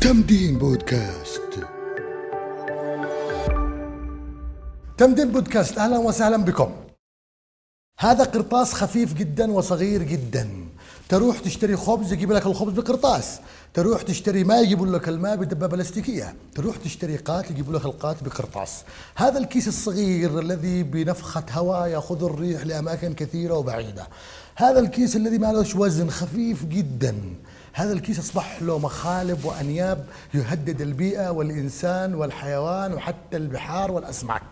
تمدين بودكاست. تمدين بودكاست أهلا وسهلا بكم. هذا قرطاس خفيف جدا وصغير جدا. تروح تشتري خبز يجيب لك الخبز بقرطاس تروح تشتري ماء يجيبوا لك الماء بدبة بلاستيكية. تروح تشتري قات يجيبوا لك القات بقرطاس. هذا الكيس الصغير الذي بنفخة هواء يأخذ الريح لأماكن كثيرة وبعيدة. هذا الكيس الذي ما لهش وزن خفيف جدا. هذا الكيس أصبح له مخالب وأنياب يهدد البيئة والإنسان والحيوان وحتى البحار والأسماك.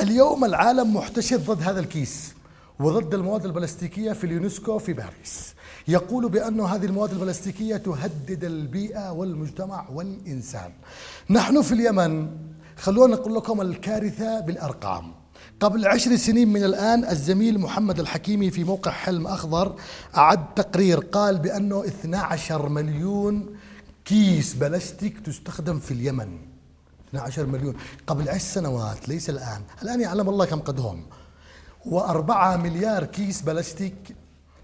اليوم العالم محتشد ضد هذا الكيس وضد المواد البلاستيكية في اليونسكو في باريس. يقول بأن هذه المواد البلاستيكية تهدد البيئة والمجتمع والإنسان. نحن في اليمن خلونا نقول لكم الكارثة بالأرقام. قبل عشر سنين من الآن الزميل محمد الحكيمي في موقع حلم أخضر أعد تقرير قال بأنه 12 مليون كيس بلاستيك تستخدم في اليمن. 12 مليون. قبل عشر سنوات ليس الآن. الآن يعلم الله كم قدهم. وأربعة مليار كيس بلاستيك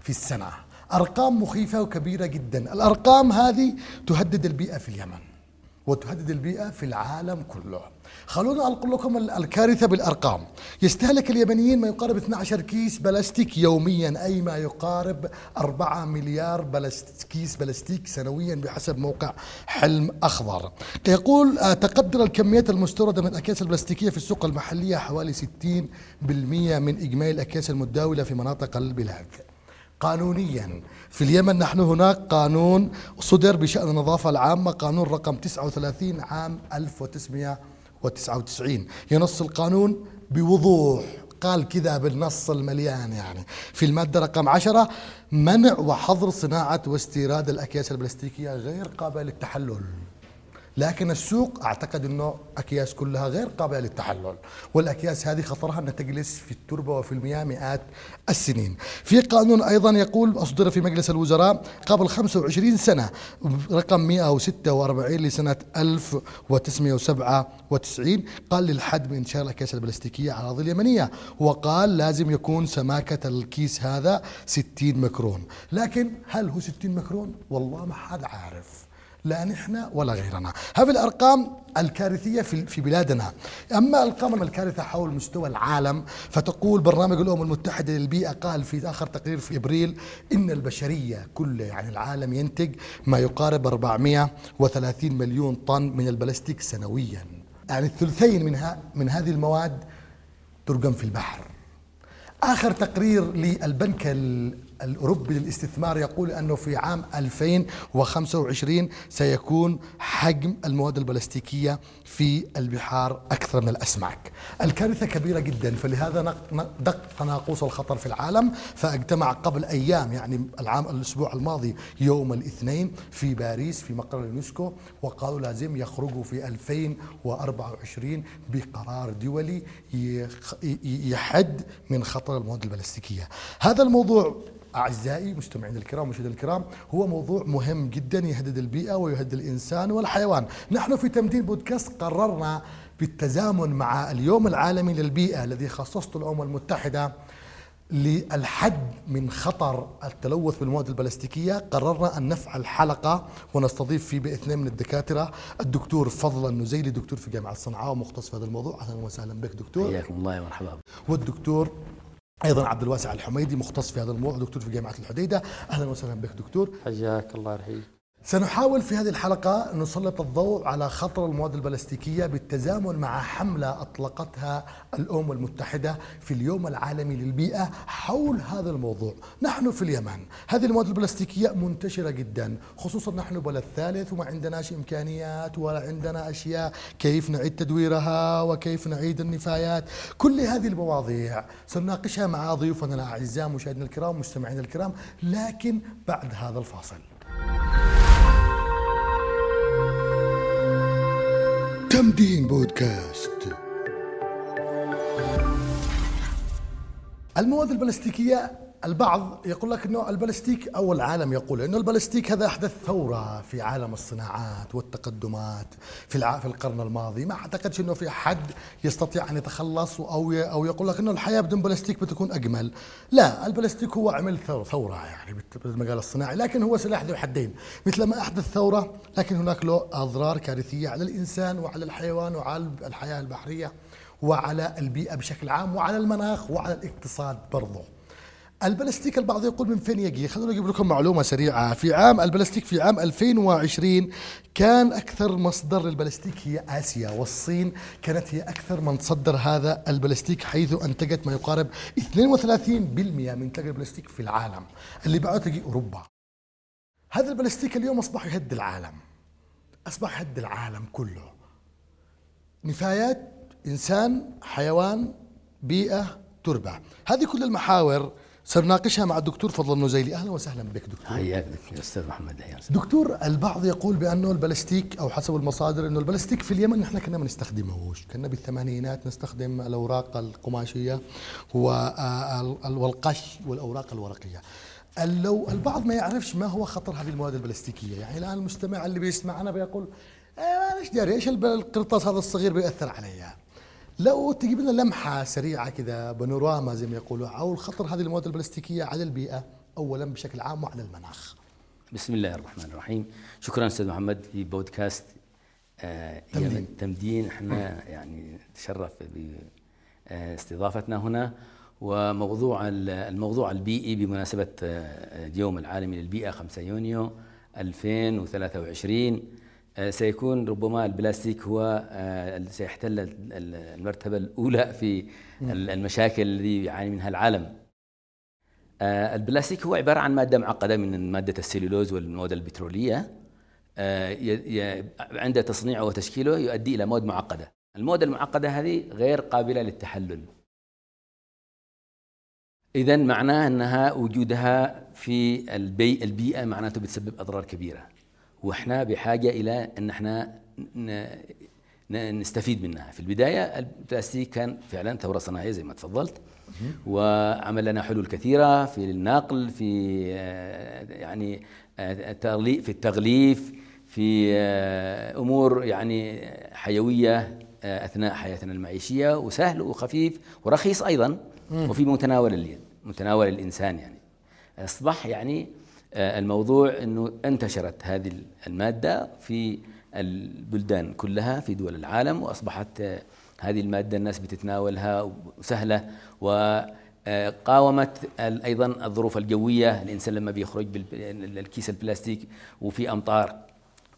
في السنة. أرقام مخيفة وكبيرة جدا. الأرقام هذه تهدد البيئة في اليمن. وتهدد البيئة في العالم كله. خلونا أقول لكم الكارثة بالأرقام. يستهلك اليمنيين ما يقارب 12 كيس بلاستيك يوميا أي ما يقارب 4 مليار بلاستيك كيس بلاستيك سنويا بحسب موقع حلم أخضر. يقول آه، تقدر الكميات المستوردة من الأكياس البلاستيكية في السوق المحلية حوالي 60% من إجمالي الأكياس المتداولة في مناطق البلاد. قانونيا. في اليمن نحن هناك قانون صدر بشأن النظافة العامة قانون رقم 39 عام 1999 ينص القانون بوضوح. قال كذا بالنص المليان يعني. في المادة رقم عشرة منع وحظر صناعة واستيراد الأكياس البلاستيكية غير قابلة للتحلل. لكن السوق أعتقد إنه أكياس كلها غير قابلة للتحلل. والأكياس هذه خطرها انها تجلس في التربة وفي المياه مئات السنين. في قانون أيضا يقول أصدر في مجلس الوزراء قبل 25 سنة رقم 146 لسنة 1997 قال للحد من انشاء الاكياس البلاستيكية على الأرض اليمنية وقال لازم يكون سماكة الكيس هذا 60 مكرون. لكن هل هو 60 مكرون؟ والله ما حد عارف. لا نحن ولا غيرنا. هذه الأرقام الكارثية في في بلادنا. أما الأرقام الكارثة حول مستوى العالم فتقول برنامج الأمم المتحدة للبيئة قال في آخر تقرير في إبريل إن البشرية كلها يعني العالم ينتج ما يقارب 430 مليون طن من البلاستيك سنويا. يعني الثلثين منها من هذه المواد ترقم في البحر. آخر تقرير للبنك الأوروبي للاستثمار يقول أنه في عام 2025 سيكون حجم المواد البلاستيكية في البحار أكثر من الأسماك. الكارثة كبيرة جدا فلهذا دق ناقوس الخطر في العالم. فاجتمع قبل أيام يعني العام الأسبوع الماضي يوم الاثنين في باريس في مقر اليونسكو وقالوا لازم يخرجوا في 2024 بقرار دولي يحد من خطر المواد البلاستيكية. هذا الموضوع أعزائي مستمعين الكرام ومشاهدينا الكرام هو موضوع مهم جدا يهدد البيئة ويهدد الإنسان والحيوان. نحن في تمدين بودكاست قررنا بالتزامن مع اليوم العالمي للبيئة الذي خصصته الأمم المتحدة للحد من خطر التلوث بالمواد البلاستيكية. قررنا أن نفعل حلقة ونستضيف فيه باثنين من الدكاترة. الدكتور فضل النزيلي دكتور في جامعة صنعاء ومختص في هذا الموضوع. أهلا وسهلا بك دكتور. حياكم الله ومرحبا. والدكتور أيضا عبد الواسع الحميدي مختص في هذا الموضوع. دكتور في جامعة الحديدة. أهلا وسهلا بك دكتور. حياك الله رحيم. سنحاول في هذه الحلقة نسلط الضوء على خطر المواد البلاستيكية بالتزامن مع حملة أطلقتها الأمم المتحدة في اليوم العالمي للبيئة حول هذا الموضوع. نحن في اليمن. هذه المواد البلاستيكية منتشرة جدا خصوصا نحن بلد ثالث وما عندناش إمكانيات ولا عندنا أشياء كيف نعيد تدويرها وكيف نعيد النفايات. كل هذه المواضيع سنناقشها مع ضيوفنا الأعزاء مشاهدينا الكرام مستمعينا الكرام لكن بعد هذا الفاصل. تمدين بودكاست. المواد البلاستيكية البعض يقول لك إنه البلاستيك أو العالم يقول إنه البلاستيك هذا أحدث ثورة في عالم الصناعات والتقدمات في. في القرن الماضي، ما أعتقدش إنه في حد يستطيع أن يتخلص أو. أو يقول لك إنه الحياة بدون بلاستيك بتكون أجمل، لا البلاستيك هو عمل ثورة, يعني بالمجال الصناعي، لكن هو سلاح ذو حدين، مثل ما أحدث ثورة لكن هناك له أضرار كارثية على الإنسان وعلى الحيوان وعلى الحياة البحرية وعلى البيئة بشكل عام وعلى المناخ وعلى الاقتصاد برضه. البلاستيك البعض يقول من فين يجي؟ خلونا نجيب لكم معلومة سريعة. في عام البلاستيك في عام 2020 كان أكثر مصدر للبلاستيك هي آسيا والصين كانت هي أكثر من تصدر هذا البلاستيك حيث أنتجت ما يقارب 32% من إنتاج البلاستيك في العالم اللي بعده تجي أوروبا. هذا البلاستيك اليوم أصبح يهد العالم أصبح يهد العالم كله. نفايات إنسان حيوان بيئة تربة. هذه كل المحاور سنناقشها مع الدكتور فضل النزيلي أهلا وسهلا بك دكتور. حياك دكتور أستاذ محمد. دكتور البعض يقول بأنه البلاستيك أو حسب المصادر أنه البلاستيك في اليمن نحن كنا ما نستخدمهوش كنا بالثمانينات نستخدم الأوراق القماشية والقش والأوراق الورقية. لو البعض ما يعرفش ما هو خطر هذه المواد البلاستيكية. يعني الآن المستمع اللي بيسمعنا بيقول إيش داري إيش القرطاس هذا الصغير بيأثر علي؟ لو تجيب لنا لمحة سريعة كذا بانوراما زي ما يقولوا أو الخطر هذه المواد البلاستيكية على البيئة أولا بشكل عام وعلى المناخ. بسم الله الرحمن الرحيم. شكرا أستاذ محمد في بودكاست آه تمدين, تمدين. إحنا يعني نتشرف باستضافتنا هنا وموضوع الموضوع البيئي بمناسبة اليوم العالمي للبيئة 5 يونيو 2023 آه، سيكون ربما البلاستيك هو آه، سيحتل المرتبة الأولى في المشاكل التي يعاني منها العالم. آه، البلاستيك هو عبارة عن مادة معقدة من مادة السليلوز والمواد البترولية. عند تصنيعه وتشكيله يؤدي إلى مواد معقدة. المواد المعقدة هذه غير قابلة للتحلل. إذا معناه أنها وجودها في البيئة معناته بتسبب أضرار كبيرة. وإحنا بحاجة إلى إن إحنا نستفيد منها. في البداية البلاستيك كان فعلا ثورة صناعية زي ما تفضلت وعمل لنا حلول كثيرة في النقل في يعني في التغليف في أمور يعني حيوية أثناء حياتنا المعيشية وسهل وخفيف ورخيص أيضا وفي متناول اليد متناول الإنسان يعني. أصبح يعني الموضوع إنه انتشرت هذه المادة في البلدان كلها في دول العالم وأصبحت آه، هذه المادة الناس بتتناولها سهله وقاومت آه، أيضا الظروف الجوية الإنسان لما بيخرج بالكيس البلاستيك وفي أمطار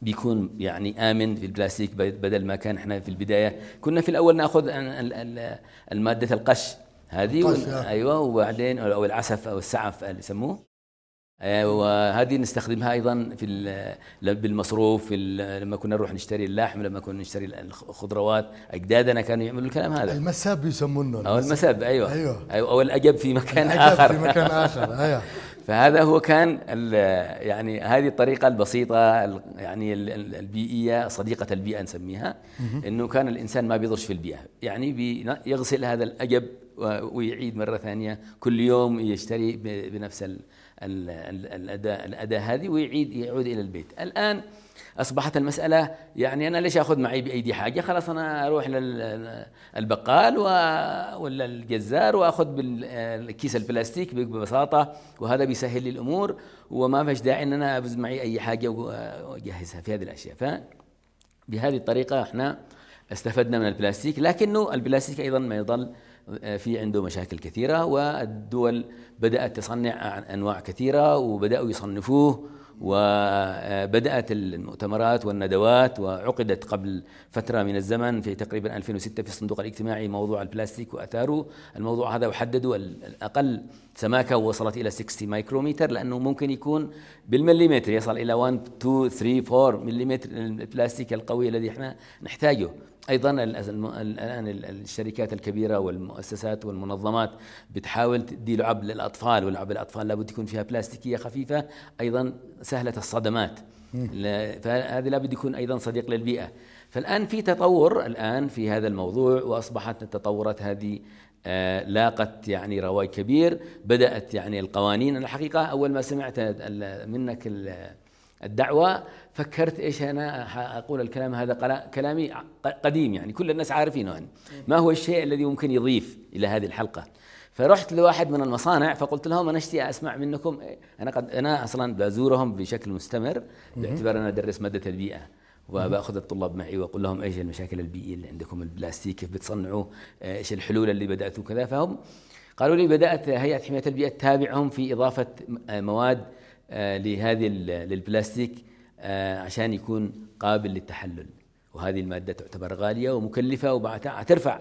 بيكون يعني آمن في البلاستيك بدل ما كان إحنا في البداية. كنا في الأول نأخذ المادة القش هذه أيوه وبعدين أو العسف أو السعف اللي يسموه. آه، وهذه نستخدمها أيضا في بالمصروف في لما كنا نروح نشتري اللحم لما كنا نشتري الخضروات أجدادنا كانوا يعملوا الكلام هذا. المساب يسمونه. أو المساب أيوه. أيوه, أيوة. أو الأجب في مكان اخر في مكان آخر. أيوه. فهذا هو كان يعني هذه الطريقة البسيطة يعني البيئية صديقة البيئة نسميها إنه كان الإنسان ما بيضرش في البيئة. يعني يغسل هذا الأجب ويعيد مرة ثانية كل يوم يشتري بنفس الأداء الاداه هذه ويعيد يعود إلى البيت. الآن أصبحت المسألة يعني أنا ليش أخذ معي بأيدي حاجة؟ خلاص أنا أروح للبقال ولا الجزار وأخذ بالكيس البلاستيك ببساطة وهذا بيسهل لي الأمور وما فيش داعي إن أنا ابز معي أي حاجة وأجهزها في هذه الأشياء. فبهذه الطريقة إحنا استفدنا من البلاستيك لكنه البلاستيك أيضا ما يظل في عنده مشاكل كثيرة والدول بدأت تصنع أنواع كثيرة وبدأوا يصنفوه وبدأت المؤتمرات والندوات وعقدت قبل فترة من الزمن في تقريبا 2006 في الصندوق الاجتماعي موضوع البلاستيك وأثاره. الموضوع هذا وحددوا الأقل سماكة وصلت إلى 60 مايكرومتر لأنه ممكن يكون بالمليمتر يصل إلى 1 2 3 4 مليمتر البلاستيك القوي الذي إحنا نحتاجه. أيضا الآن الشركات الكبيرة والمؤسسات والمنظمات بتحاول تدي لعب للأطفال ولعب الأطفال لابد يكون فيها بلاستيكية خفيفة أيضا سهلة الصدمات. فهذا لابد يكون أيضا صديق للبيئة. فالآن في تطور الآن في هذا الموضوع وأصبحت التطورات هذه آه، لاقت يعني رواج كبير بدأت يعني القوانين. أنا الحقيقة أول ما سمعت منك الدعوة فكرت إيش أنا أقول الكلام هذا كلامي قديم يعني كل الناس عارفينه يعني ما هو الشيء الذي ممكن يضيف إلى هذه الحلقة؟ فرحت لواحد من المصانع فقلت لهم أنا اشتي أسمع منكم أنا قد أنا أصلا بزورهم بشكل مستمر باعتبار أنا أدرس مادة البيئة وبأخذ الطلاب معي وأقول لهم إيش المشاكل البيئية اللي عندكم البلاستيك كيف بتصنعوا إيش الحلول اللي بدأتوا كذا؟ فهم قالوا لي بدأت هيئة حماية البيئة تتابعهم في إضافة مواد لهذه ال- للبلاستيك آه، عشان يكون قابل للتحلل. وهذه المادة تعتبر غالية ومكلفة وبعدها ترفع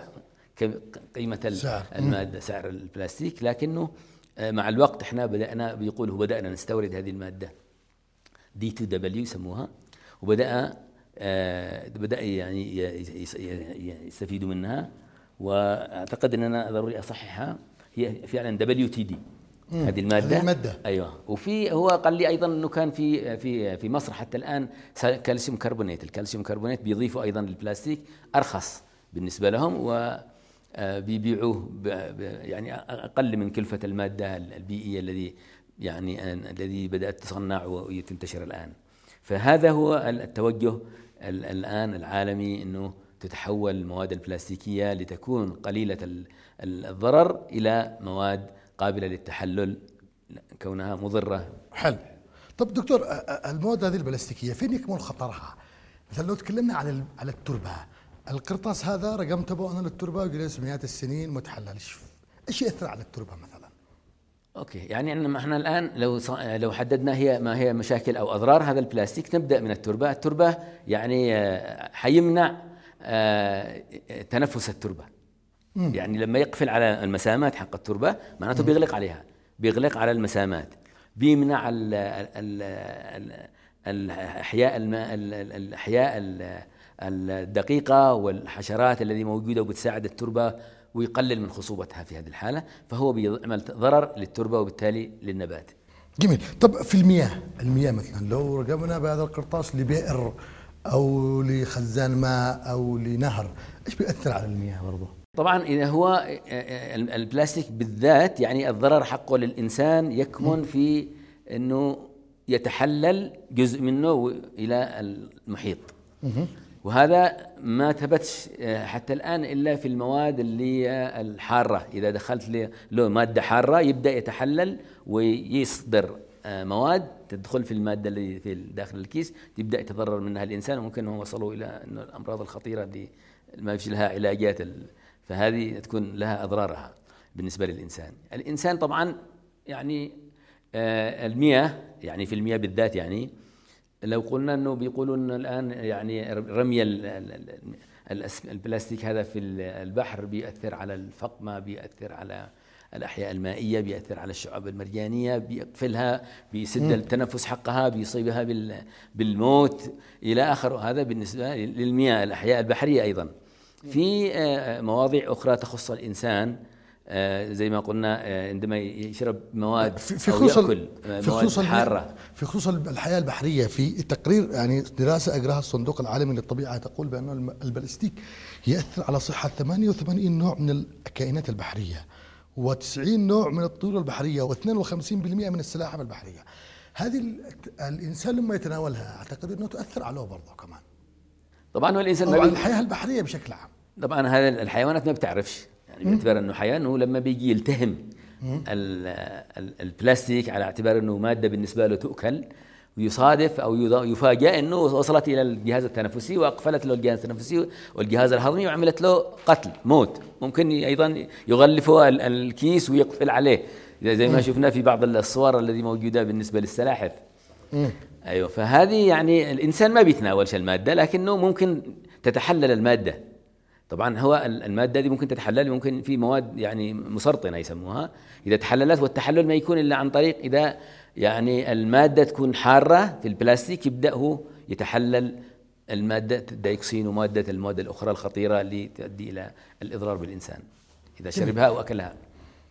قيمة سعر. المادة سعر البلاستيك. لكنه آه، مع الوقت إحنا بدأنا بيقولوا بدانا نستورد هذه المادة D2W يسموها وبدأ آه، بدأ يعني يستفيدوا منها. وأعتقد ان أنا ضروري أصححها. هي فعلا WTD هذه المادة؟ هذه المادة. أيوه. وفي هو قال لي أيضا إنه كان في في في مصر حتى الآن كالسيوم كربونات الكالسيوم كربونات بيضيفوا أيضا للبلاستيك أرخص بالنسبة لهم و آه، بيبيعوه يعني أقل من كلفة المادة البيئية الذي يعني الذي بدأت تصنع وتنتشر الآن. فهذا هو التوجه ال- الآن العالمي إنه تتحول المواد البلاستيكية لتكون قليلة ال- ال- الضرر إلى مواد قابلة للتحلل كونها مضرة حلو طب دكتور المواد هذه البلاستيكية فين يكمن خطرها؟ مثلا لو تكلمنا عن ال- على التربة القرطاس هذا رقم تبعه للتربة وجلس مئات السنين متحلل إيش يأثر على التربة مثلا؟ أوكي يعني إن إحنا الآن لو لو حددنا هي ما هي مشاكل أو أضرار هذا البلاستيك نبدأ من التربة، التربة يعني آه، حيمنع آه، تنفس التربة. يعني لما يقفل على المسامات حق التربة معناته بيغلق عليها، بيغلق على المسامات، بيمنع ال ال ال الأحياء الماء ال- ال- الأحياء ال- الدقيقة والحشرات الذي موجودة وبتساعد التربة ويقلل من خصوبتها في هذه الحالة فهو بيعمل ضرر للتربة وبالتالي للنبات. جميل. طب في المياه المياه مثلا لو رقمنا بهذا القرطاس لبئر أو لخزان ماء أو لنهر إيش بيأثر على المياه برضه؟ طبعا إذا هو ال- البلاستيك بالذات يعني الضرر حقه للإنسان يكمن في إنه يتحلل جزء منه إلى المحيط. وهذا ما ثبتش آه، حتى الآن إلا في المواد اللي هي الحارة. إذا دخلت له- مادة حارة يبدأ يتحلل ويصدر آه، مواد تدخل في المادة اللي في داخل الكيس يبدأ يتضرر منها الإنسان. وممكن هم وصلوا إلى إنه الأمراض الخطيرة اللي ما فيش لها علاجات فهذه تكون لها أضرارها بالنسبة للإنسان. الإنسان طبعا يعني آه، المياه يعني في المياه بالذات يعني لو قلنا إنه بيقولوا انه الآن يعني رمي البلاستيك هذا في ال- البحر بيأثر على الفقمة بيأثر على الأحياء المائية بيأثر على الشعاب المرجانية بيقفلها بيسد التنفس حقها بيصيبها بال- بالموت إلى آخره. هذا بالنسبة للمياه الأحياء البحرية أيضا. في آه، مواضيع أخرى تخص الإنسان. آه، زي ما قلنا آه، عندما يشرب مواد في خصوص آه، في خصوص حارة. في خصوص الحياة البحرية في تقرير يعني دراسة أجراها الصندوق العالمي للطبيعة تقول الم- البلاستيك يأثر على صحة 88 نوع من الكائنات البحرية و90 نوع من الطيور البحرية و52% من السلاحف البحرية. هذه ال- الإنسان لما يتناولها أعتقد أنه تاثر عليه برضه كمان. طبعا هو الإنسان ما بي... الحياة البحرية بشكل عام. طبعا هذا الحيوانات ما بتعرفش. يعني باعتبار إنه حيوان هو لما بيجي يلتهم ال- ال- البلاستيك على اعتبار إنه مادة بالنسبة له تؤكل ويصادف أو يفاجأ إنه وصلت إلى الجهاز التنفسي وأقفلت له الجهاز التنفسي والجهاز الهضمي وعملت له قتل موت. ممكن أيضا يغلفوا ال- الكيس ويقفل عليه. زي زي ما شفنا في بعض الصور الذي موجودة بالنسبة للسلاحف. أيوه فهذه يعني الإنسان ما بيتناولش المادة لكنه ممكن تتحلل المادة. طبعا هو ال- المادة دي ممكن تتحلل ممكن في مواد يعني مسرطنة يسموها. إذا تحللت والتحلل ما يكون إلا عن طريق إذا يعني المادة تكون حارة في البلاستيك يبدا هو يتحلل المادة الدايكسين ومادة المواد الأخرى الخطيرة اللي تؤدي إلى الإضرار بالإنسان إذا شربها أو اكلها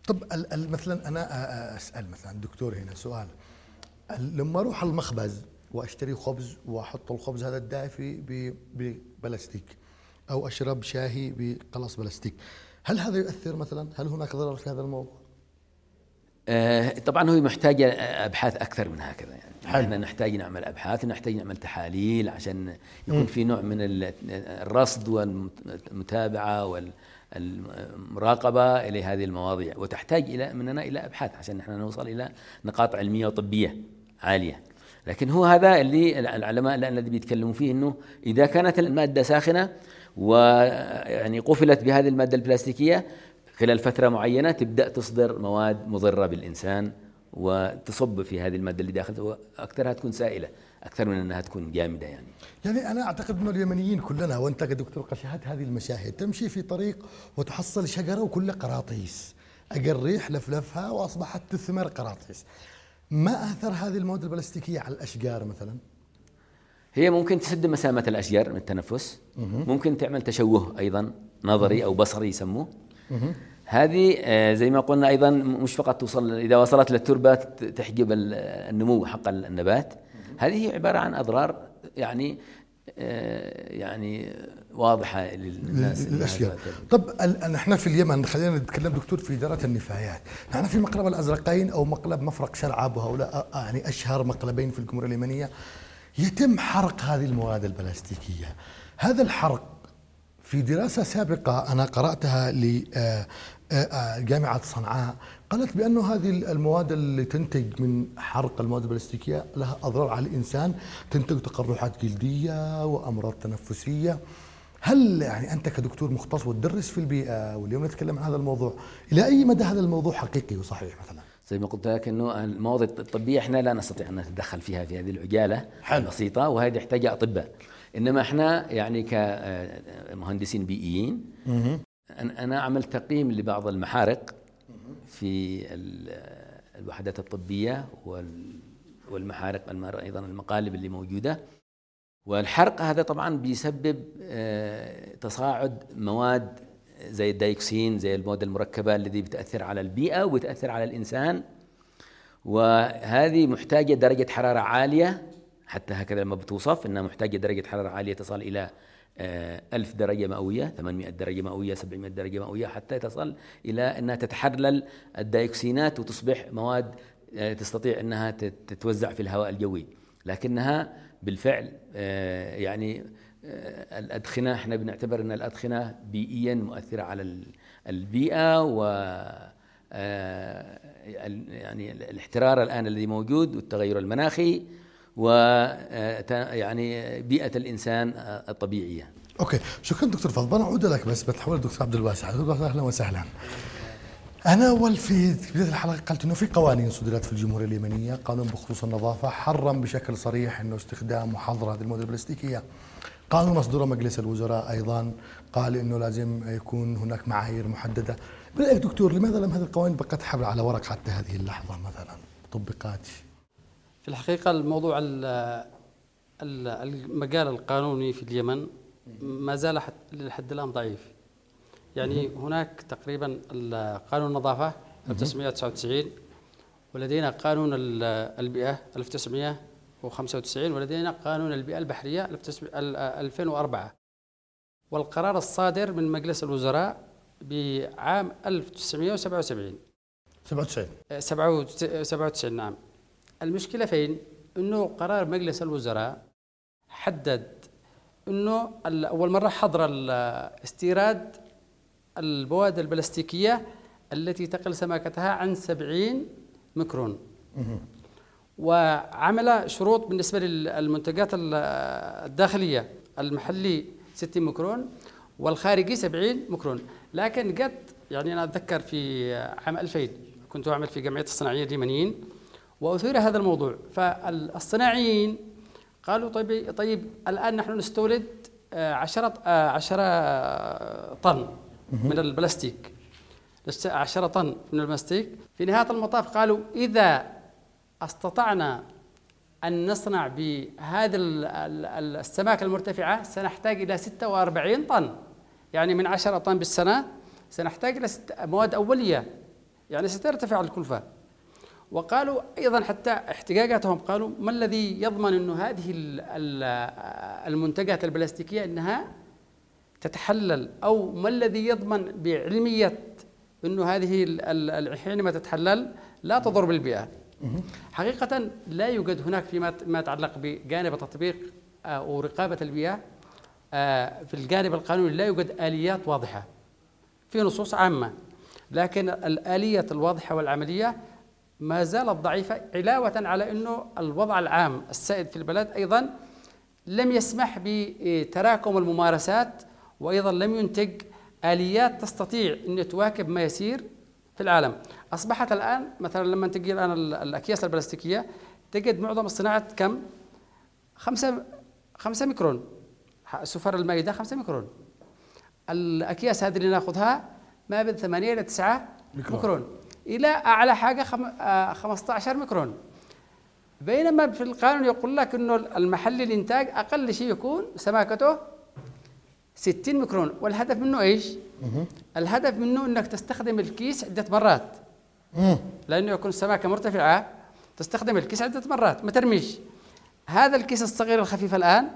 طب مثلا أنا أسأل مثلا الدكتور هنا سؤال. ال- لما أروح المخبز وأشتري خبز وأحط الخبز هذا الدافي ببلاستيك أو أشرب شاهي بقلص بلاستيك هل هذا يؤثر مثلا؟ هل هناك ضرر في هذا الموضوع؟ آه، طبعا هو محتاج أبحاث أكثر من هكذا يعني حلو. إحنا نحتاج نعمل أبحاث ونحتاج نعمل تحاليل عشان يكون في نوع من ال- الرصد والمتابعة والمراقبة إلى هذه المواضيع وتحتاج إلى مننا إلى أبحاث عشان نحن نوصل إلى نقاط علمية وطبية عالية. لكن هو هذا اللي العلماء الذي بيتكلموا فيه إنه إذا كانت المادة ساخنة ويعني قفلت بهذه المادة البلاستيكية خلال فترة معينة تبدأ تصدر مواد مضرة بالإنسان وتصب في هذه المادة اللي داخلها وأكثرها تكون سائلة أكثر من أنها تكون جامدة يعني. يعني أنا أعتقد إنه اليمنيين كلنا وأنت كدكتور قشهت هذه المشاهد تمشي في طريق وتحصل شجرة وكلها قراطيس اجى الريح لفلفها وأصبحت تثمر قراطيس. ما آثر هذه المواد البلاستيكية على الأشجار مثلا؟ هي ممكن تسد مسامة الأشجار من التنفس. ممكن تعمل تشوه أيضا نظري أو بصري يسموه. هذه آه، زي ما قلنا أيضا مش فقط توصل إذا وصلت للتربة ت- تحجب ال- النمو حق النبات. هذه هي عبارة عن أضرار يعني آه، يعني واضحة للناس الأشياء. طب نحن في اليمن خلينا نتكلم دكتور في إدارة النفايات. نحن في مقلب الأزرقين أو مقلب مفرق شرعب وهؤلاء آه، يعني أشهر مقلبين في الجمهورية اليمنية. يتم حرق هذه المواد البلاستيكية. هذا الحرق في دراسة سابقة أنا قرأتها لجامعة صنعاء قالت بأن هذه المواد اللي تنتج من حرق المواد البلاستيكية لها أضرار على الإنسان. تنتج تقرحات جلدية وأمراض تنفسية. هل يعني أنت كدكتور مختص وتدرس في البيئة واليوم نتكلم عن هذا الموضوع إلى أي مدى هذا الموضوع حقيقي وصحيح مثلا؟ زي ما قلت لك إنه المواضيع الطبية إحنا لا نستطيع أن نتدخل فيها في هذه العجالة حلو. البسيطة وهذه يحتاج أطباء. إنما إحنا يعني كمهندسين بيئيين أنا- أنا عملت تقييم لبعض المحارق في ال- الوحدات الطبية وال- والمحارق أيضا المقالب اللي موجودة. والحرق هذا طبعا بيسبب آه، تصاعد مواد زي الدايكسين زي المواد المركبة الذي بتأثر على البيئة وبتاثر على الإنسان. وهذه محتاجة درجة حرارة عالية حتى هكذا لما بتوصف إنها محتاجة درجة حرارة عالية تصل إلى آه، ألف درجة مئوية 800 درجة مئوية 700 درجة مئوية حتى تصل إلى أنها تتحلل الدايوكسينات وتصبح مواد آه، تستطيع أنها تت- تتوزع في الهواء الجوي. لكنها بالفعل آه، يعني آه، الأدخنة إحنا بنعتبر أن الأدخنة بيئيا مؤثرة على ال- البيئة و آه، يعني ال- الاحترار الآن الذي موجود والتغير المناخي و يعني بيئة الإنسان الطبيعية. أوكي. شكرا دكتور فضل. أنا اعود لك بس بتحول للدكتور عبد الواسع. دكتور أهلا وسهلا. أنا اول في بداية الحلقة قلت إنه في قوانين صدرت في الجمهورية اليمنية قانون بخصوص النظافة حرم بشكل صريح إنه استخدام وحظر هذه المواد البلاستيكية. قانون مصدره مجلس الوزراء أيضا قال إنه لازم يكون هناك معايير محددة. برايك دكتور لماذا لم هذه القوانين بقت حبل على ورق حتى هذه اللحظة مثلا؟ طبقات في الحقيقة الموضوع ال- ال- المجال القانوني في اليمن ما زال لحد الآن ضعيف. يعني هناك تقريبا قانون النظافة 1999 ولدينا قانون ال- البيئة 1995 ولدينا قانون البيئة البحرية 2004 والقرار الصادر من مجلس الوزراء بعام 1977 97 97 نعم. المشكلة فين؟ إنه قرار مجلس الوزراء حدد إنه ال- أول مرة حظر استيراد البوادر البلاستيكية التي تقل سماكتها عن 70 ميكرون. وعمل شروط بالنسبة للمنتجات ال- الداخلية. المحلي 60 ميكرون والخارجي 70 ميكرون. لكن قد يعني أنا أتذكر في عام 2000 كنت أعمل في جمعية الصناعيين اليمنيين وأثير هذا الموضوع. فالصناعيين قالوا طيب طيب الآن نحن نستورد آه، عشرة آه، عشرة طن. من البلاستيك. عشرة طن من البلاستيك. في نهاية المطاف قالوا إذا أستطعنا أن نصنع بهذه ال- ال- ال- السماكة المرتفعة سنحتاج إلى 46 طن. يعني من 10 طن بالسنة سنحتاج إلى مواد أولية. يعني سترتفع الكلفة. وقالوا أيضا حتى احتجاجاتهم قالوا ما الذي يضمن أنه هذه ال- ال- المنتجات البلاستيكية أنها تتحلل أو ما الذي يضمن بعلمية إنه هذه حينما تتحلل؟ لا تضر بالبيئة. حقيقة لا يوجد هناك فيما ما يتعلق بجانب تطبيق آه، أو رقابه البيئة. آه، في الجانب القانوني لا يوجد آليات واضحة في نصوص عامة. لكن الآلية الواضحة والعملية ما زالت ضعيفة علاوة على إنه الوضع العام السائد في البلد أيضا لم يسمح بتراكم الممارسات وأيضا لم ينتج آليات تستطيع أن تواكب ما يسير في العالم. أصبحت الآن مثلا لما تجي الآن ال- الأكياس البلاستيكية تجد معظم الصناعات كم؟ خمسة خمسة ميكرون. سفر المائدة خمسة ميكرون. الأكياس هذه اللي نأخذها ما بين ثمانية إلى تسعة ميكرون. ميكرون. إلى أعلى حاجة خم... آه 15 ميكرون. بينما في القانون يقول لك إنه المحل الانتاج أقل شيء يكون سماكته 60 ميكرون. والهدف منه إيش؟ الهدف منه إنك تستخدم الكيس عدة مرات. مم. لأنه يكون السماكه مرتفعه تستخدم الكيس عدة مرات. ما ترميش. هذا الكيس الصغير الخفيف الآن.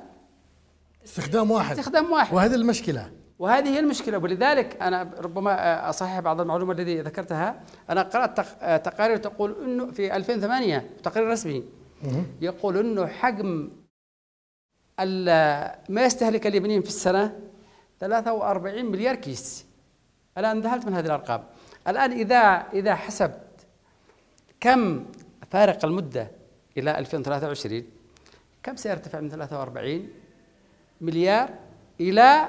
استخدام واحد. استخدام واحد. وهذه المشكلة. وهذه هي المشكلة. ولذلك أنا ربما أصحح بعض المعلومه التي ذكرتها. أنا قرأت تق- تقارير تقول إنه في 2008 تقرير رسمي. يقول إنه حجم ما يستهلك اليابانيين في السنة؟ 43 مليار كيس. أنا انذهلت من هذه الأرقام. الآن إذا إذا حسبت كم فارق المدة إلى 2023 كم سيرتفع من 43 مليار إلى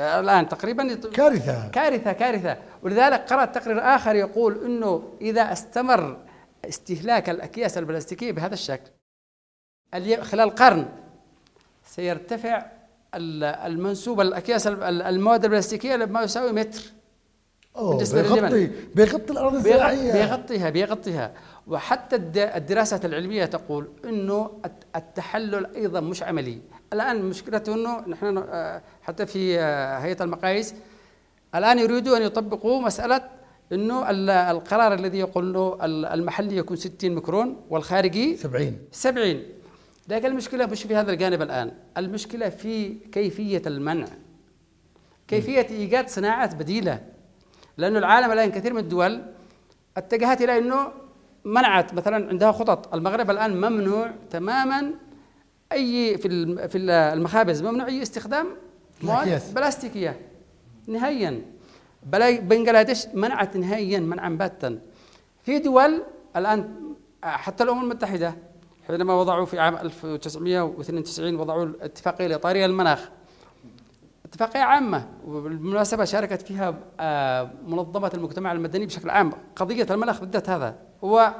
آه، الآن تقريبا كارثة. كارثة كارثة. ولذلك قرأت تقرير آخر يقول إنه إذا استمر استهلاك الأكياس البلاستيكية بهذا الشكل خلال قرن سيرتفع ال- المنسوب الأكياس ال- ال- المواد البلاستيكية لما يساوي متر. أوه بالنسبة بيغطي. بيغطي الأرض الزراعية. بيغطيها بيغطيها. وحتى الد- الدراسات العلمية تقول إنه الت- التحلل أيضا مش عملي. الآن مشكلته إنه نحن آه، حتى في آه، هيئة المقاييس الآن يريدوا ان يطبقوا مسألة إنه ال- القرار الذي يقول إنه ال- المحلي يكون 60 ميكرون والخارجي 70 70 لكن المشكلة مش في هذا الجانب الآن. المشكلة في كيفية المنع. كيفية إيجاد صناعات بديلة. لأنه العالم الآن كثير من الدول اتجهت إلى أنه منعت مثلا عندها خطط. المغرب الآن ممنوع تماما أي في في المخابز ممنوع أي استخدام مواد. بلاستيكية. نهائيا. بنغلاديش منعت نهائيا منعا باتا. في دول الآن حتى الأمم المتحدة حينما وضعوا في عام 1992 وضعوا الاتفاقية الاطاريه للمناخ اتفاقية عامة وبالمناسبة شاركت فيها آه، منظمة المجتمع المدني بشكل عام. قضية المناخ بالذات هذا هو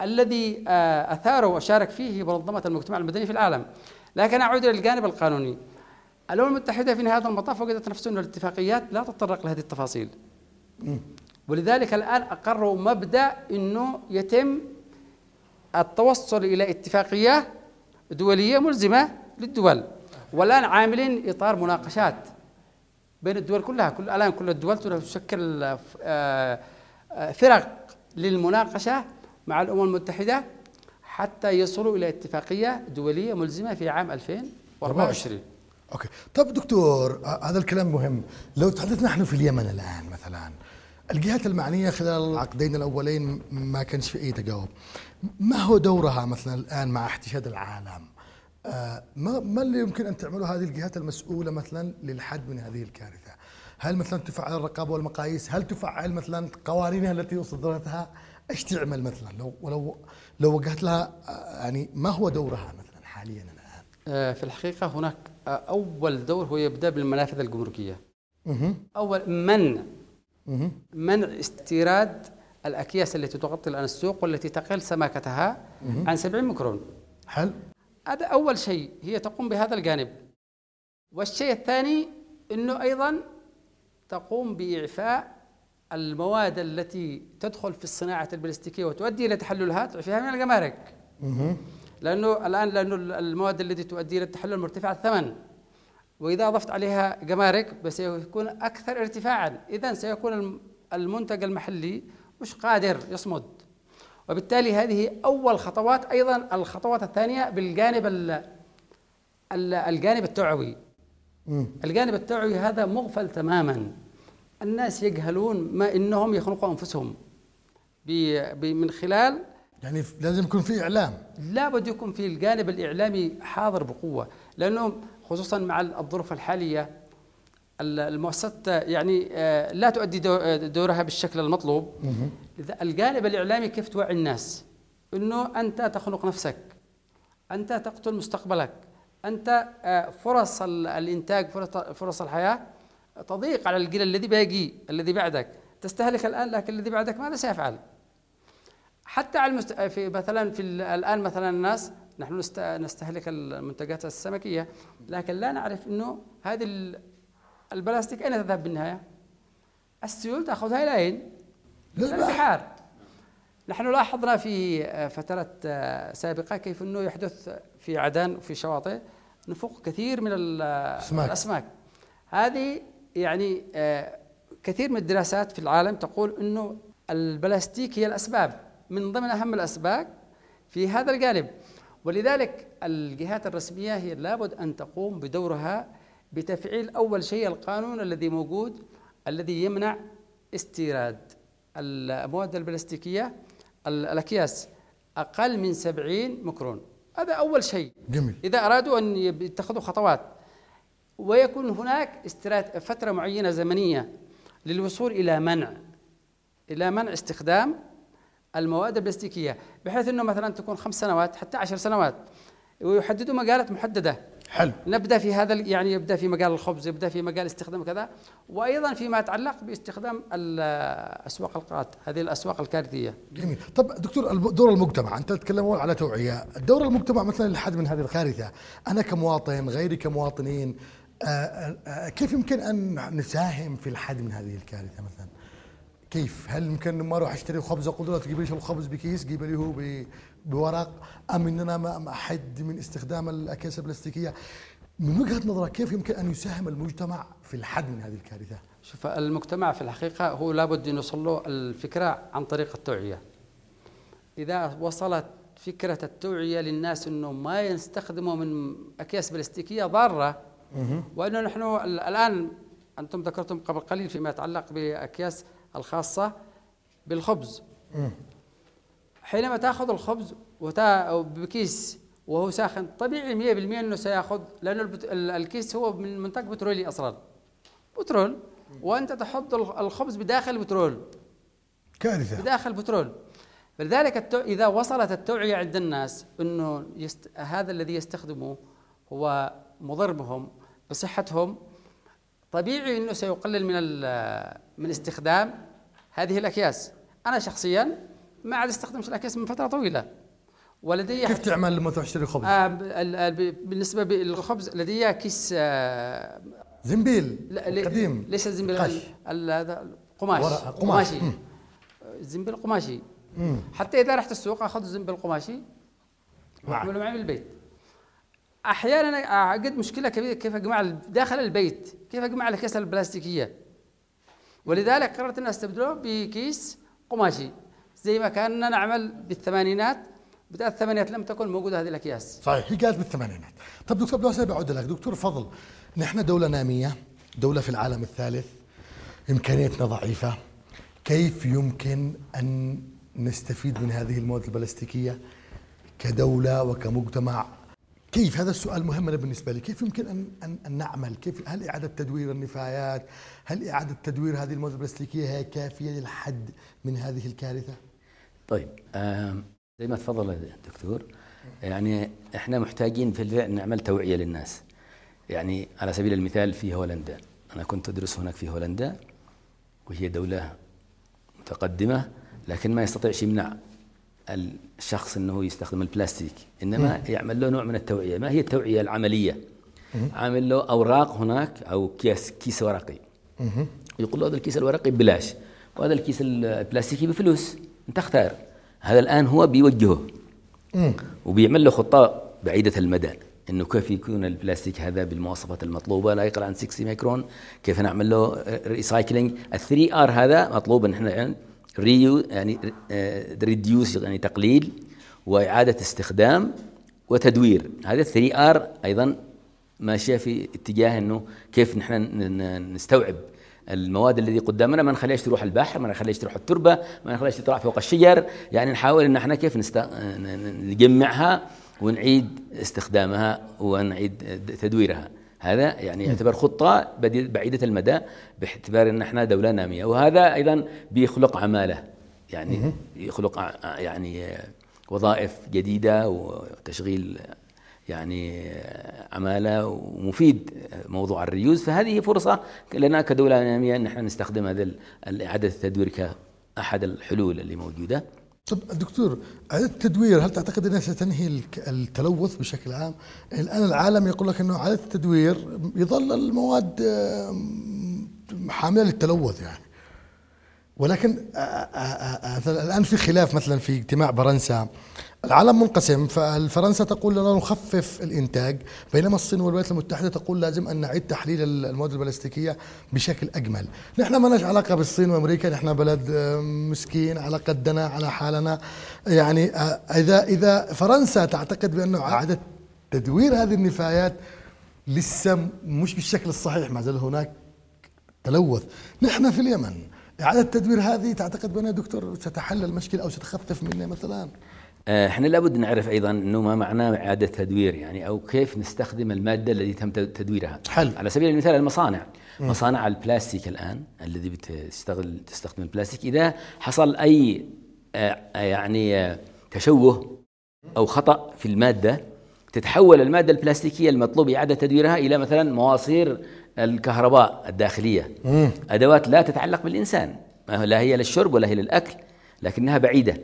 الذي آه، اثاره وشارك فيه منظمة المجتمع المدني في العالم. لكن أعود إلى الجانب القانوني. الأمم المتحدة في نهاية المطاف وجدت نفسها أن الاتفاقيات لا تتطرق لهذه التفاصيل. ولذلك الآن أقروا مبدأ إنه يتم التوصل إلى اتفاقية دولية ملزمة للدول. والآن عاملين إطار مناقشات بين الدول كلها. كل الآن كل الدول تشكل آه، آه، فرق للمناقشة مع الأمم المتحدة حتى يصلوا إلى اتفاقية دولية ملزمة في عام 2024 أوكي. طب دكتور آه، هذا الكلام مهم. لو تحدثنا نحن في اليمن الآن مثلا الجهات المعنية خلال العقدين الأولين ما كانش في أي تجاوب. ما هو دورها مثلا الآن مع احتشاد العالم؟ آه، ما ما اللي يمكن أن تعمله هذه الجهات المسؤولة مثلا للحد من هذه الكارثة؟ هل مثلا تفعل الرقابه والمقاييس؟ هل تفعل مثلا قوانينها التي صدرتها إيش تعمل مثلا؟ لو ولو لو وجهت لها آه، يعني ما هو دورها مثلا حاليا الآن؟ آه، في الحقيقة هناك أول دور هو يبدأ بالمنافذ الجمركية. أول منع. منع استيراد الأكياس التي تغطي الآن السوق والتي تقل سماكتها عن 70 ميكرون. حل هذا أول شيء هي تقوم بهذا الجانب. والشيء الثاني إنه أيضا تقوم بإعفاء المواد التي تدخل في الصناعة البلاستيكية وتؤدي إلى تحللها تعفيها من الجمارك. مه. لأنه الآن لأنه المواد التي تؤدي إلى التحلل مرتفعه الثمن. وإذا أضفت عليها جمارك سيكون أكثر ارتفاعا. اذا سيكون الم- المنتج المحلي مش قادر يصمد. وبالتالي هذه أول خطوات أيضا الخطوات الثانية بالجانب ال- ال- الجانب التوعوي الجانب التوعوي هذا مغفل تماما. الناس يجهلون ما إنهم يخنقوا أنفسهم. ب- ب- من خلال يعني لازم يكون في إعلام. لابد يكون في الجانب الإعلامي حاضر بقوة. لأنه خصوصا مع الظروف الحالية ال- المؤسسات يعني آه، لا تؤدي آه، دورها بالشكل المطلوب. لذا الجانب الإعلامي كيف توعي الناس؟ أنه أنت تخنق نفسك أنت تقتل مستقبلك أنت آه، فرص ال- الإنتاج فرص- الحياة تضيق على الجيل الذي باقي الذي بعدك. تستهلك الآن لكن الذي بعدك ماذا سيفعل؟ حتى على المست... في مثلا في ال- الآن مثلا الناس نحن نست... نستهلك المنتجات السمكية لكن لا نعرف إنه هذه البلاستيك أين تذهب بالنهاية؟ السيول أين؟ إلى للبحر. البحار نحن لاحظنا في فترات آه، سابقة كيف أنه يحدث في عدن وفي شواطئ نفوق كثير من ال- أسماك. الأسماك هذه يعني آه، كثير من الدراسات في العالم تقول أنه البلاستيك هي الأسباب من ضمن أهم الأسباب في هذا الجانب ولذلك الجهات الرسمية هي لابد أن تقوم بدورها بتفعيل أول شيء القانون الذي موجود الذي يمنع استيراد المواد البلاستيكية ال- الأكياس أقل من 70 مكرون هذا أول شيء. جميل. إذا أرادوا أن يتخذوا خطوات ويكون هناك استرات فترة معينة زمنية للوصول إلى منع إلى منع استخدام المواد البلاستيكية بحيث إنه مثلا تكون خمس سنوات حتى عشر سنوات ويحددوا مجالات محددة. حلو. نبدأ في هذا يعني يبدأ في مجال الخبز يبدأ في مجال استخدام كذا وأيضا فيما يتعلق باستخدام أسواق القات هذه الأسواق الكارثية. جميل. طب دكتور دور المجتمع أنت تتكلم على توعية. دور المجتمع مثلا للحد من هذه الكارثه أنا كمواطن غيري كمواطنين آه، آه، كيف يمكن أن نساهم في الحد من هذه الكارثة مثلا؟ كيف؟ هل يمكن ما أروح أشتري خبز؟ أقول له تجيب لي الخبز بكيس جيب لي هو بورق أم ان أنا ما أحد من استخدام الأكياس البلاستيكية؟ من وجهة نظرك كيف يمكن أن يساهم المجتمع في الحد من هذه الكارثة؟ شوف المجتمع في الحقيقة هو لابد أن يوصل له الفكرة عن طريق التوعية. إذا وصلت فكرة التوعية للناس أنه ما يستخدموا من أكياس بلاستيكية ضارة وأنه نحن ال- الآن أنتم ذكرتم قبل قليل فيما يتعلق بأكياس الخاصة بالخبز. حينما تأخذ الخبز وتا بكيس وهو ساخن طبيعي 100% أنه سيأخذ لأنه البت- ال- الكيس هو من منتج بترولي أصلا. بترول. وأنت تحط ال- الخبز بداخل بترول. كارثة. بداخل بترول. فلذلك التو... إذا وصلت التوعية عند الناس إنه يست... هذا الذي يستخدمه هو مضر بهم بصحتهم. طبيعي إنه سيقلل من ال... من استخدام هذه الأكياس. أنا شخصيا ما عاد استخدمش الأكياس من فترة طويلة. ولدي كيف تعمل لما تروح تشتري خبز؟ آه ب- ال- ال- ب- بالنسبة للخبز لدي كيس آه زنبيل لا لي- قديم. ليس الزنبيل قش. ال- ال- هذا قماش. ورق- قماش. قماشي. الزنبيل قماشي. مم. حتى إذا رحت السوق أخذ الزنبيل قماشي. واعمله معي بالبيت. أحيانا اعقد مشكلة كبيرة كيف أجمع داخل البيت كيف أجمع الأكياس البلاستيكية. ولذلك قررت ان أستبدله بكيس قماشي. زي ما كنا نعمل بالثمانينات. بدايه الثمانينات لم تكن موجودة هذه الأكياس. صحيح هي كانت بالثمانينات. طب دكتور بلوسة بعود لك. دكتور فضل. نحن دولة نامية دولة في العالم الثالث. إمكانيتنا ضعيفة. كيف يمكن أن نستفيد من هذه المواد البلاستيكية كدولة وكمجتمع؟ كيف؟ هذا السؤال مهم بالنسبة لي. كيف يمكن أن, أن, أن نعمل؟ كيف هل إعادة تدوير النفايات؟ هل إعادة تدوير هذه المواد البلاستيكية هي كافية للحد من هذه الكارثة؟ طيب زي ما تفضل الدكتور يعني إحنا محتاجين في الفعل نعمل توعية للناس. يعني على سبيل المثال في هولندا أنا كنت أدرس هناك في هولندا وهي دولة متقدمة لكن ما يستطيعش يمنع الشخص إنه يستخدم البلاستيك إنما يعمل له نوع من التوعية. ما هي التوعية العملية؟ عامل له أوراق هناك أو كيس كيس ورقي. يقول له هذا الكيس الورقي ببلاش وهذا الكيس البلاستيكي بفلوس. أنت اختار. هذا الآن هو بيوجهه. وبيعمل له خطة بعيدة المدى. إنه كيف يكون البلاستيك هذا بالمواصفات المطلوبة؟ لا يقل عن 60 ميكرون كيف نعمل له recycling ال 3 R هذا مطلوب إن إحنا reu يعني reduce يعني تقليل وإعادة استخدام وتدوير. هذا 3 R أيضا ماشية في اتجاه إنه كيف نحن نستوعب المواد الذي قدامنا ما نخليهاش تروح البحر ما نخليهاش تروح التربة ما نخليهاش تطلع فوق الشجر. يعني نحاول إن إحنا كيف نست... نجمعها ونعيد استخدامها ونعيد تدويرها. هذا يعني يعتبر خطة بدي- بعيدة المدى باعتبار إن إحنا دولة نامية. وهذا أيضا بيخلق عمالة. يعني يخلق يعني وظائف جديدة وتشغيل يعني عمالة ومفيد موضوع الريوز. فهذه فرصة لنا كدولة ناميه أن إحنا نستخدم هذا اعاده التدوير كأحد الحلول اللي موجودة. طب دكتور إعادة التدوير هل تعتقد أنها ستنهي التلوث بشكل عام؟ الآن العالم يقول لك أنه إعادة التدوير يظل المواد آم، حاملة للتلوث يعني. ولكن آ- آ- آ- مثلاً الآن في خلاف مثلا في اجتماع فرنسا. العالم منقسم فالفرنسا تقول لنا نخفف الإنتاج بينما الصين والولايات المتحدة تقول لازم أن نعيد تحليل المواد البلاستيكية بشكل أجمل. نحن ما لناش علاقة بالصين وأمريكا نحن بلد مسكين على قدنا على حالنا. يعني آ، إذا إذا فرنسا تعتقد بأنه إعادة تدوير هذه النفايات لسه مش بالشكل الصحيح ما زال هناك تلوث. نحن في اليمن. إعادة تدوير هذه تعتقد بأنها دكتور ستحل المشكلة أو ستخفف منها مثلا؟ آه، إحنا لابد نعرف أيضا إنه ما معناه إعادة تدوير يعني أو كيف نستخدم المادة التي تم تدويرها. حلو. على سبيل المثال المصانع. مصانع البلاستيك الآن الذي بتستغل تستخدم البلاستيك إذا حصل أي آه، يعني آه، تشوه أو خطأ في المادة تتحول المادة البلاستيكية المطلوب إعادة تدويرها إلى مثلا مواسير الكهرباء الداخلية. أدوات لا تتعلق بالإنسان. ما لا هي للشرب ولا هي للأكل لكنها بعيدة.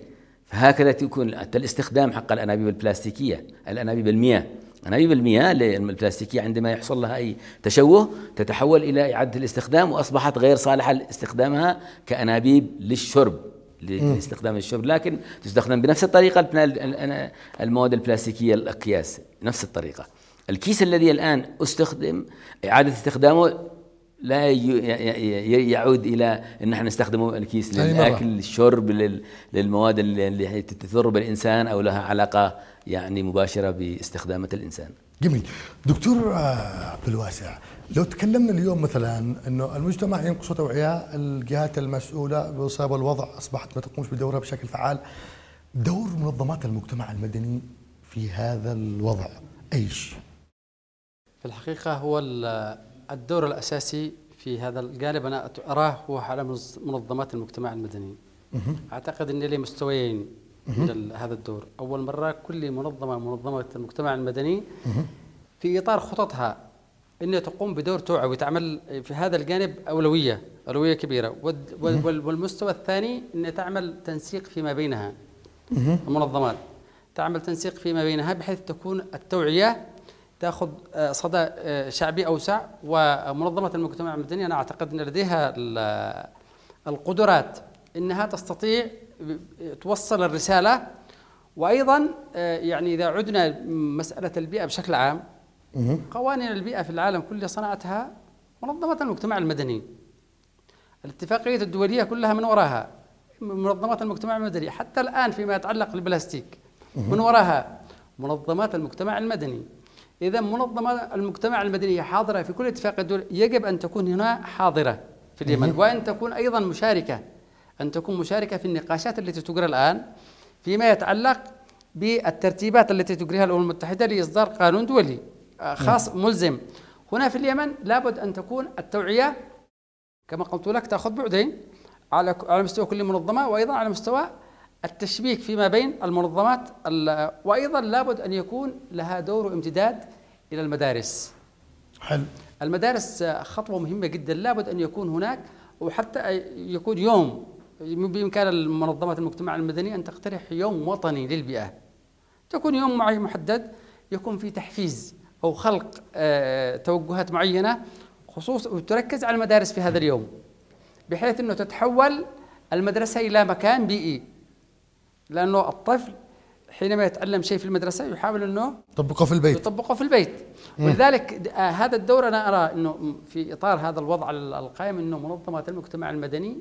فهكذا تكون الاستخدام حق الأنابيب البلاستيكية الأنابيب المياه. أنابيب المياه البلاستيكية عندما يحصل لها أي تشوه تتحول إلى إعادة الاستخدام وأصبحت غير صالحة لاستخدامها كأنابيب للشرب لاستخدام الشرب. لكن تستخدم بنفس الطريقة البنا- المواد البلاستيكية الأكياس نفس الطريقة. الكيس الذي الآن أستخدم إعادة استخدامه لا يعود إلى إن إحنا نستخدمه الكيس. للأكل للشرب لل- للمواد اللي تضر بالإنسان أو لها علاقة يعني مباشرة باستخدامات الإنسان جميل دكتور آه، عبد الواسع لو تكلمنا اليوم مثلا إنه المجتمع ينقص توعية الجهات المسؤولة بوصاب الوضع أصبحت ما تقومش بدورها بشكل فعال دور منظمات المجتمع المدني في هذا الوضع إيش؟ في الحقيقة هو ال- الدور الأساسي في هذا الجانب أنا أراه هو على منظ- منظمات المجتمع المدني. أعتقد أن له مستويين من هذا الدور. أول مرة كل منظمة من منظمة المجتمع المدني في إطار خططها أنها تقوم بدور توعوي تعمل في هذا الجانب أولوية أولوية كبيرة. والمستوى الثاني أن تعمل تنسيق فيما بينها. المنظمات تعمل تنسيق فيما بينها بحيث تكون التوعية تاخذ آه، صدى آه، شعبي أوسع ومنظمة المجتمع المدني. أنا أعتقد أن لديها ال- القدرات إنها تستطيع توصل الرسالة. وأيضا آه، يعني إذا عدنا مسألة البيئة بشكل عام قوانين البيئة في العالم كله صنعتها منظمة المجتمع المدني. الاتفاقية الدولية كلها من وراها منظمات المجتمع المدني حتى الآن فيما يتعلق بالبلاستيك من وراها منظمات المجتمع المدني. إذا منظمات المجتمع المدني حاضرة في كل اتفاقية الدولية يجب أن تكون هنا حاضرة في اليمن وأن تكون أيضا مشاركة أن تكون مشاركة في النقاشات التي تجرى الآن فيما يتعلق بالترتيبات التي تجريها الأمم المتحدة لإصدار قانون دولي آه، خاص ملزم. هنا في اليمن لابد أن تكون التوعية كما قلت لك تأخذ بعدين على على مستوى كل منظمة وأيضا على مستوى التشبيك فيما بين المنظمات ال- وأيضا لابد أن يكون لها دور امتداد إلى المدارس. حلو المدارس خطوة مهمة جدا لابد أن يكون هناك وحتى يكون يوم بإمكان المنظمات المجتمع المدني أن تقترح يوم وطني للبيئة. تكون يوم محدد يكون في تحفيز أو خلق آه، توجهات معينة خصوص وتركز على المدارس في هذا اليوم بحيث إنه تتحول المدرسة إلى مكان بيئي لأنه الطفل حينما يتعلم شيء في المدرسة يحاول إنه طبقه في البيت. يطبقه في البيت. ولذلك آه هذا الدور أنا أرى إنه في إطار هذا الوضع ال- القائم إنه منظمات المجتمع المدني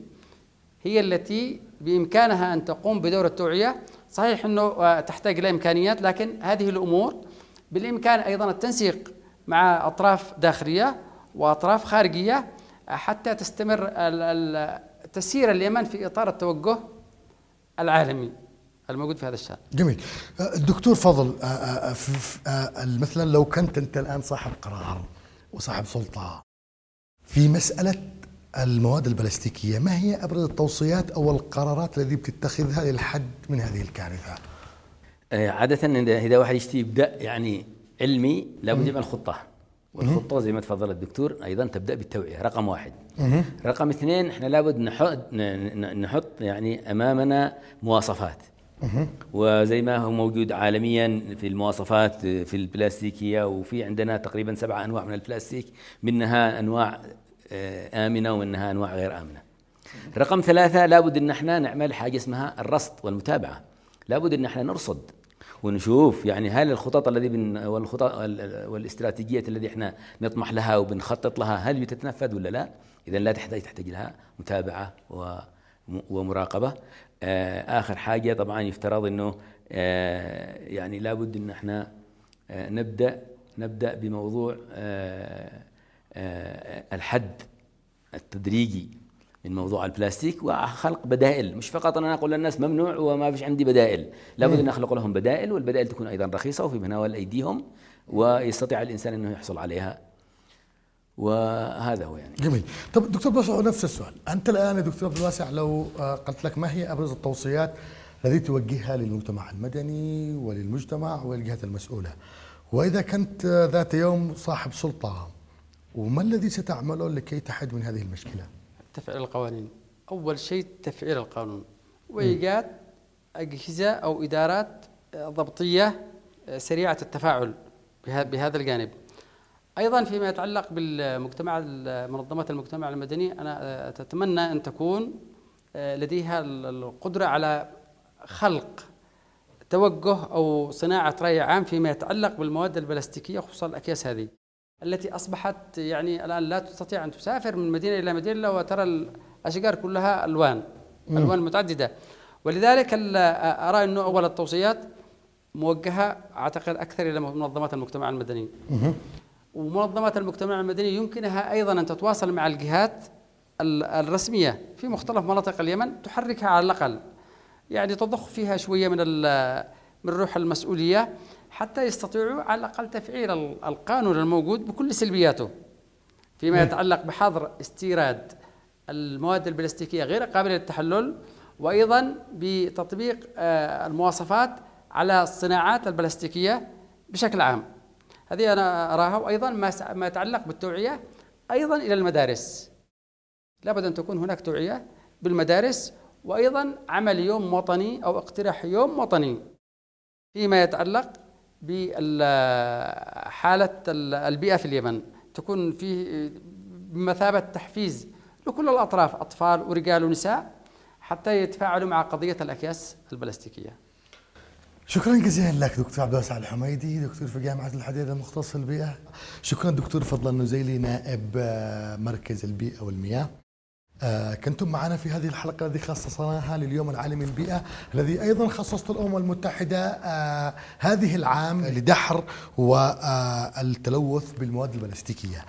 هي التي بإمكانها أن تقوم بدور التوعية. صحيح إنه آه، تحتاج إلى إمكانيات لكن هذه الأمور بالإمكان أيضا التنسيق مع أطراف داخلية وأطراف خارجية حتى تستمر تسير اليمن في إطار التوجه العالمي. الموجود في هذا الشأن. جميل. آه، الدكتور فضل ف- آه، مثلا لو كنت أنت الآن صاحب قرار وصاحب سلطة في مسألة المواد البلاستيكية ما هي أبرز التوصيات أو القرارات التي بتتخذها للحد من هذه الكارثة؟ عادة إذا إذا واحد يشتي يبدأ يعني علمي لابد يعمل خطة والخطة زي ما تفضل الدكتور أيضا تبدأ بالتوعية رقم واحد. رقم اثنين إحنا لابد نحط نحط يعني أمامنا مواصفات. وزي ما هو موجود عالميا في المواصفات في البلاستيكية وفي عندنا تقريبا سبعة أنواع من البلاستيك منها أنواع آه، آمنة ومنها أنواع غير آمنة. رقم ثلاثة لابد أن إحنا نعمل حاجة اسمها الرصد والمتابعة. لابد أن إحنا نرصد ونشوف يعني هل الخطط الذي بن والخطط وال- والاستراتيجيات الذي إحنا نطمح لها وبنخطط لها هل بتتنفذ ولا لا؟ اذا لا تحتاج تحتاج لها متابعة و- ومراقبة آخر حاجة طبعا يفترض إنه آه، يعني لابد إن إحنا آه، نبدأ نبدأ بموضوع آه، آه، الحد التدريجي من موضوع البلاستيك وخلق بدائل. مش فقط أنا أقول للناس ممنوع وما فيش عندي بدائل. لابد إن أخلق لهم بدائل والبدائل تكون أيضا رخيصة وفي مناول ايديهم ويستطيع الإنسان إنه يحصل عليها وهذا هو يعني. جميل. طب دكتور بس نفس السؤال. أنت الآن يا دكتور عبد الواسع لو آه، قلت لك ما هي أبرز التوصيات التي توجهها للمجتمع المدني وللمجتمع والجهات المسؤولة؟ وإذا كنت آه، ذات يوم صاحب سلطة وما الذي ستعمله لكي تحد من هذه المشكلة؟ تفعيل القوانين. أول شيء تفعيل القانون. وإيجاد أجهزة أو إدارات آه، ضبطية آه، سريعة التفاعل بهذا الجانب. أيضا فيما يتعلق بالمجتمع منظمات المجتمع المدني أنا آه، أتمنى أن تكون آه، لديها ال- القدرة على خلق توجه أو صناعة رأي عام فيما يتعلق بالمواد البلاستيكية خصوصا الأكياس هذه التي أصبحت يعني الآن لا تستطيع أن تسافر من مدينة إلى مدينة إلا وترى الأشجار كلها ألوان ألوان متعددة. ولذلك ال- أرى أنه أول التوصيات موجهة أعتقد أكثر إلى منظمات المجتمع المدني. ومنظمات المجتمع المدني يمكنها أيضا أن تتواصل مع الجهات ال- الرسمية في مختلف مناطق اليمن تحركها على الأقل. يعني تضخ فيها شوية من من روح المسؤولية حتى يستطيعوا على الأقل تفعيل ال- القانون الموجود بكل سلبياته. فيما يتعلق بحظر استيراد المواد البلاستيكية غير قابلة للتحلل وأيضا بتطبيق آه، المواصفات على الصناعات البلاستيكية بشكل عام. هذه أنا أراها وأيضا ما ما يتعلق بالتوعية أيضا إلى المدارس. لابد أن تكون هناك توعية بالمدارس وأيضا عمل يوم وطني أو اقتراح يوم وطني. فيما يتعلق بحالة البيئة في اليمن تكون فيه بمثابة تحفيز لكل الأطراف أطفال ورجال ونساء حتى يتفاعلوا مع قضية الأكياس البلاستيكية. شكرا جزيلا لك دكتور عبد الواسع الحميدي دكتور في جامعة الحديد المختص في البيئه شكرا دكتور فضل النزيلي نائب آه، مركز البيئة والمياه. آه، كنتم معنا في هذه الحلقة التي خصصناها لليوم العالمي للبيئة الذي أيضا خصصت الأمم المتحدة آه، هذه العام لدحر والتلوث بالمواد البلاستيكية.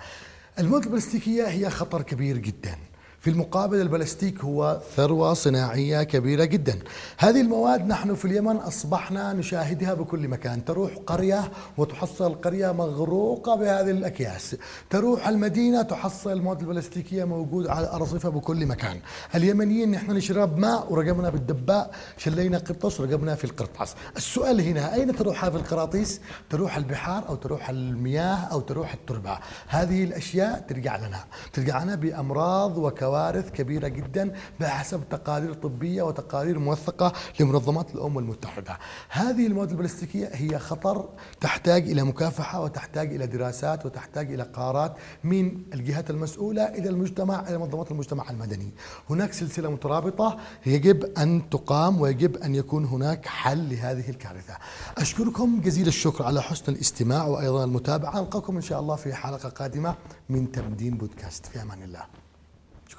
المواد البلاستيكية هي خطر كبير جدا. في المقابل البلاستيك هو ثروة صناعية كبيرة جدا. هذه المواد نحن في اليمن أصبحنا نشاهدها بكل مكان. تروح قرية وتحصل القرية مغروقة بهذه الأكياس. تروح المدينة تحصل المواد البلاستيكية موجود على أرصفة بكل مكان. اليمنيين نحن نشرب ماء ورقمنا بالدباء شلينا قرطاس ورقمنا في القرطاس. السؤال هنا أين تروح هذه القراطيس؟ تروح البحار أو تروح المياه أو تروح التربة؟ هذه الأشياء ترجع لنا ترجع لنا بأمراض وكوارث كبيرة جدا بحسب تقارير طبية وتقارير موثقة لمنظمات الأمم المتحدة. هذه المواد البلاستيكية هي خطر تحتاج إلى مكافحة وتحتاج إلى دراسات وتحتاج إلى قرارات من الجهات المسؤولة إلى المجتمع إلى منظمات المجتمع المدني. هناك سلسلة مترابطة يجب أن تقام ويجب أن يكون هناك حل لهذه الكارثة. أشكركم جزيل الشكر على حسن الاستماع وأيضا المتابعة. نلقاكم إن شاء الله في حلقة قادمة من تمدين بودكاست. في أمان الله.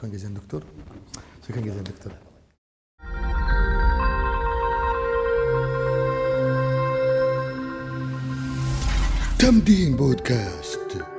شكرا جزيلا دكتور؟ شكرا جزيلا دكتور؟ تمدين بودكاست.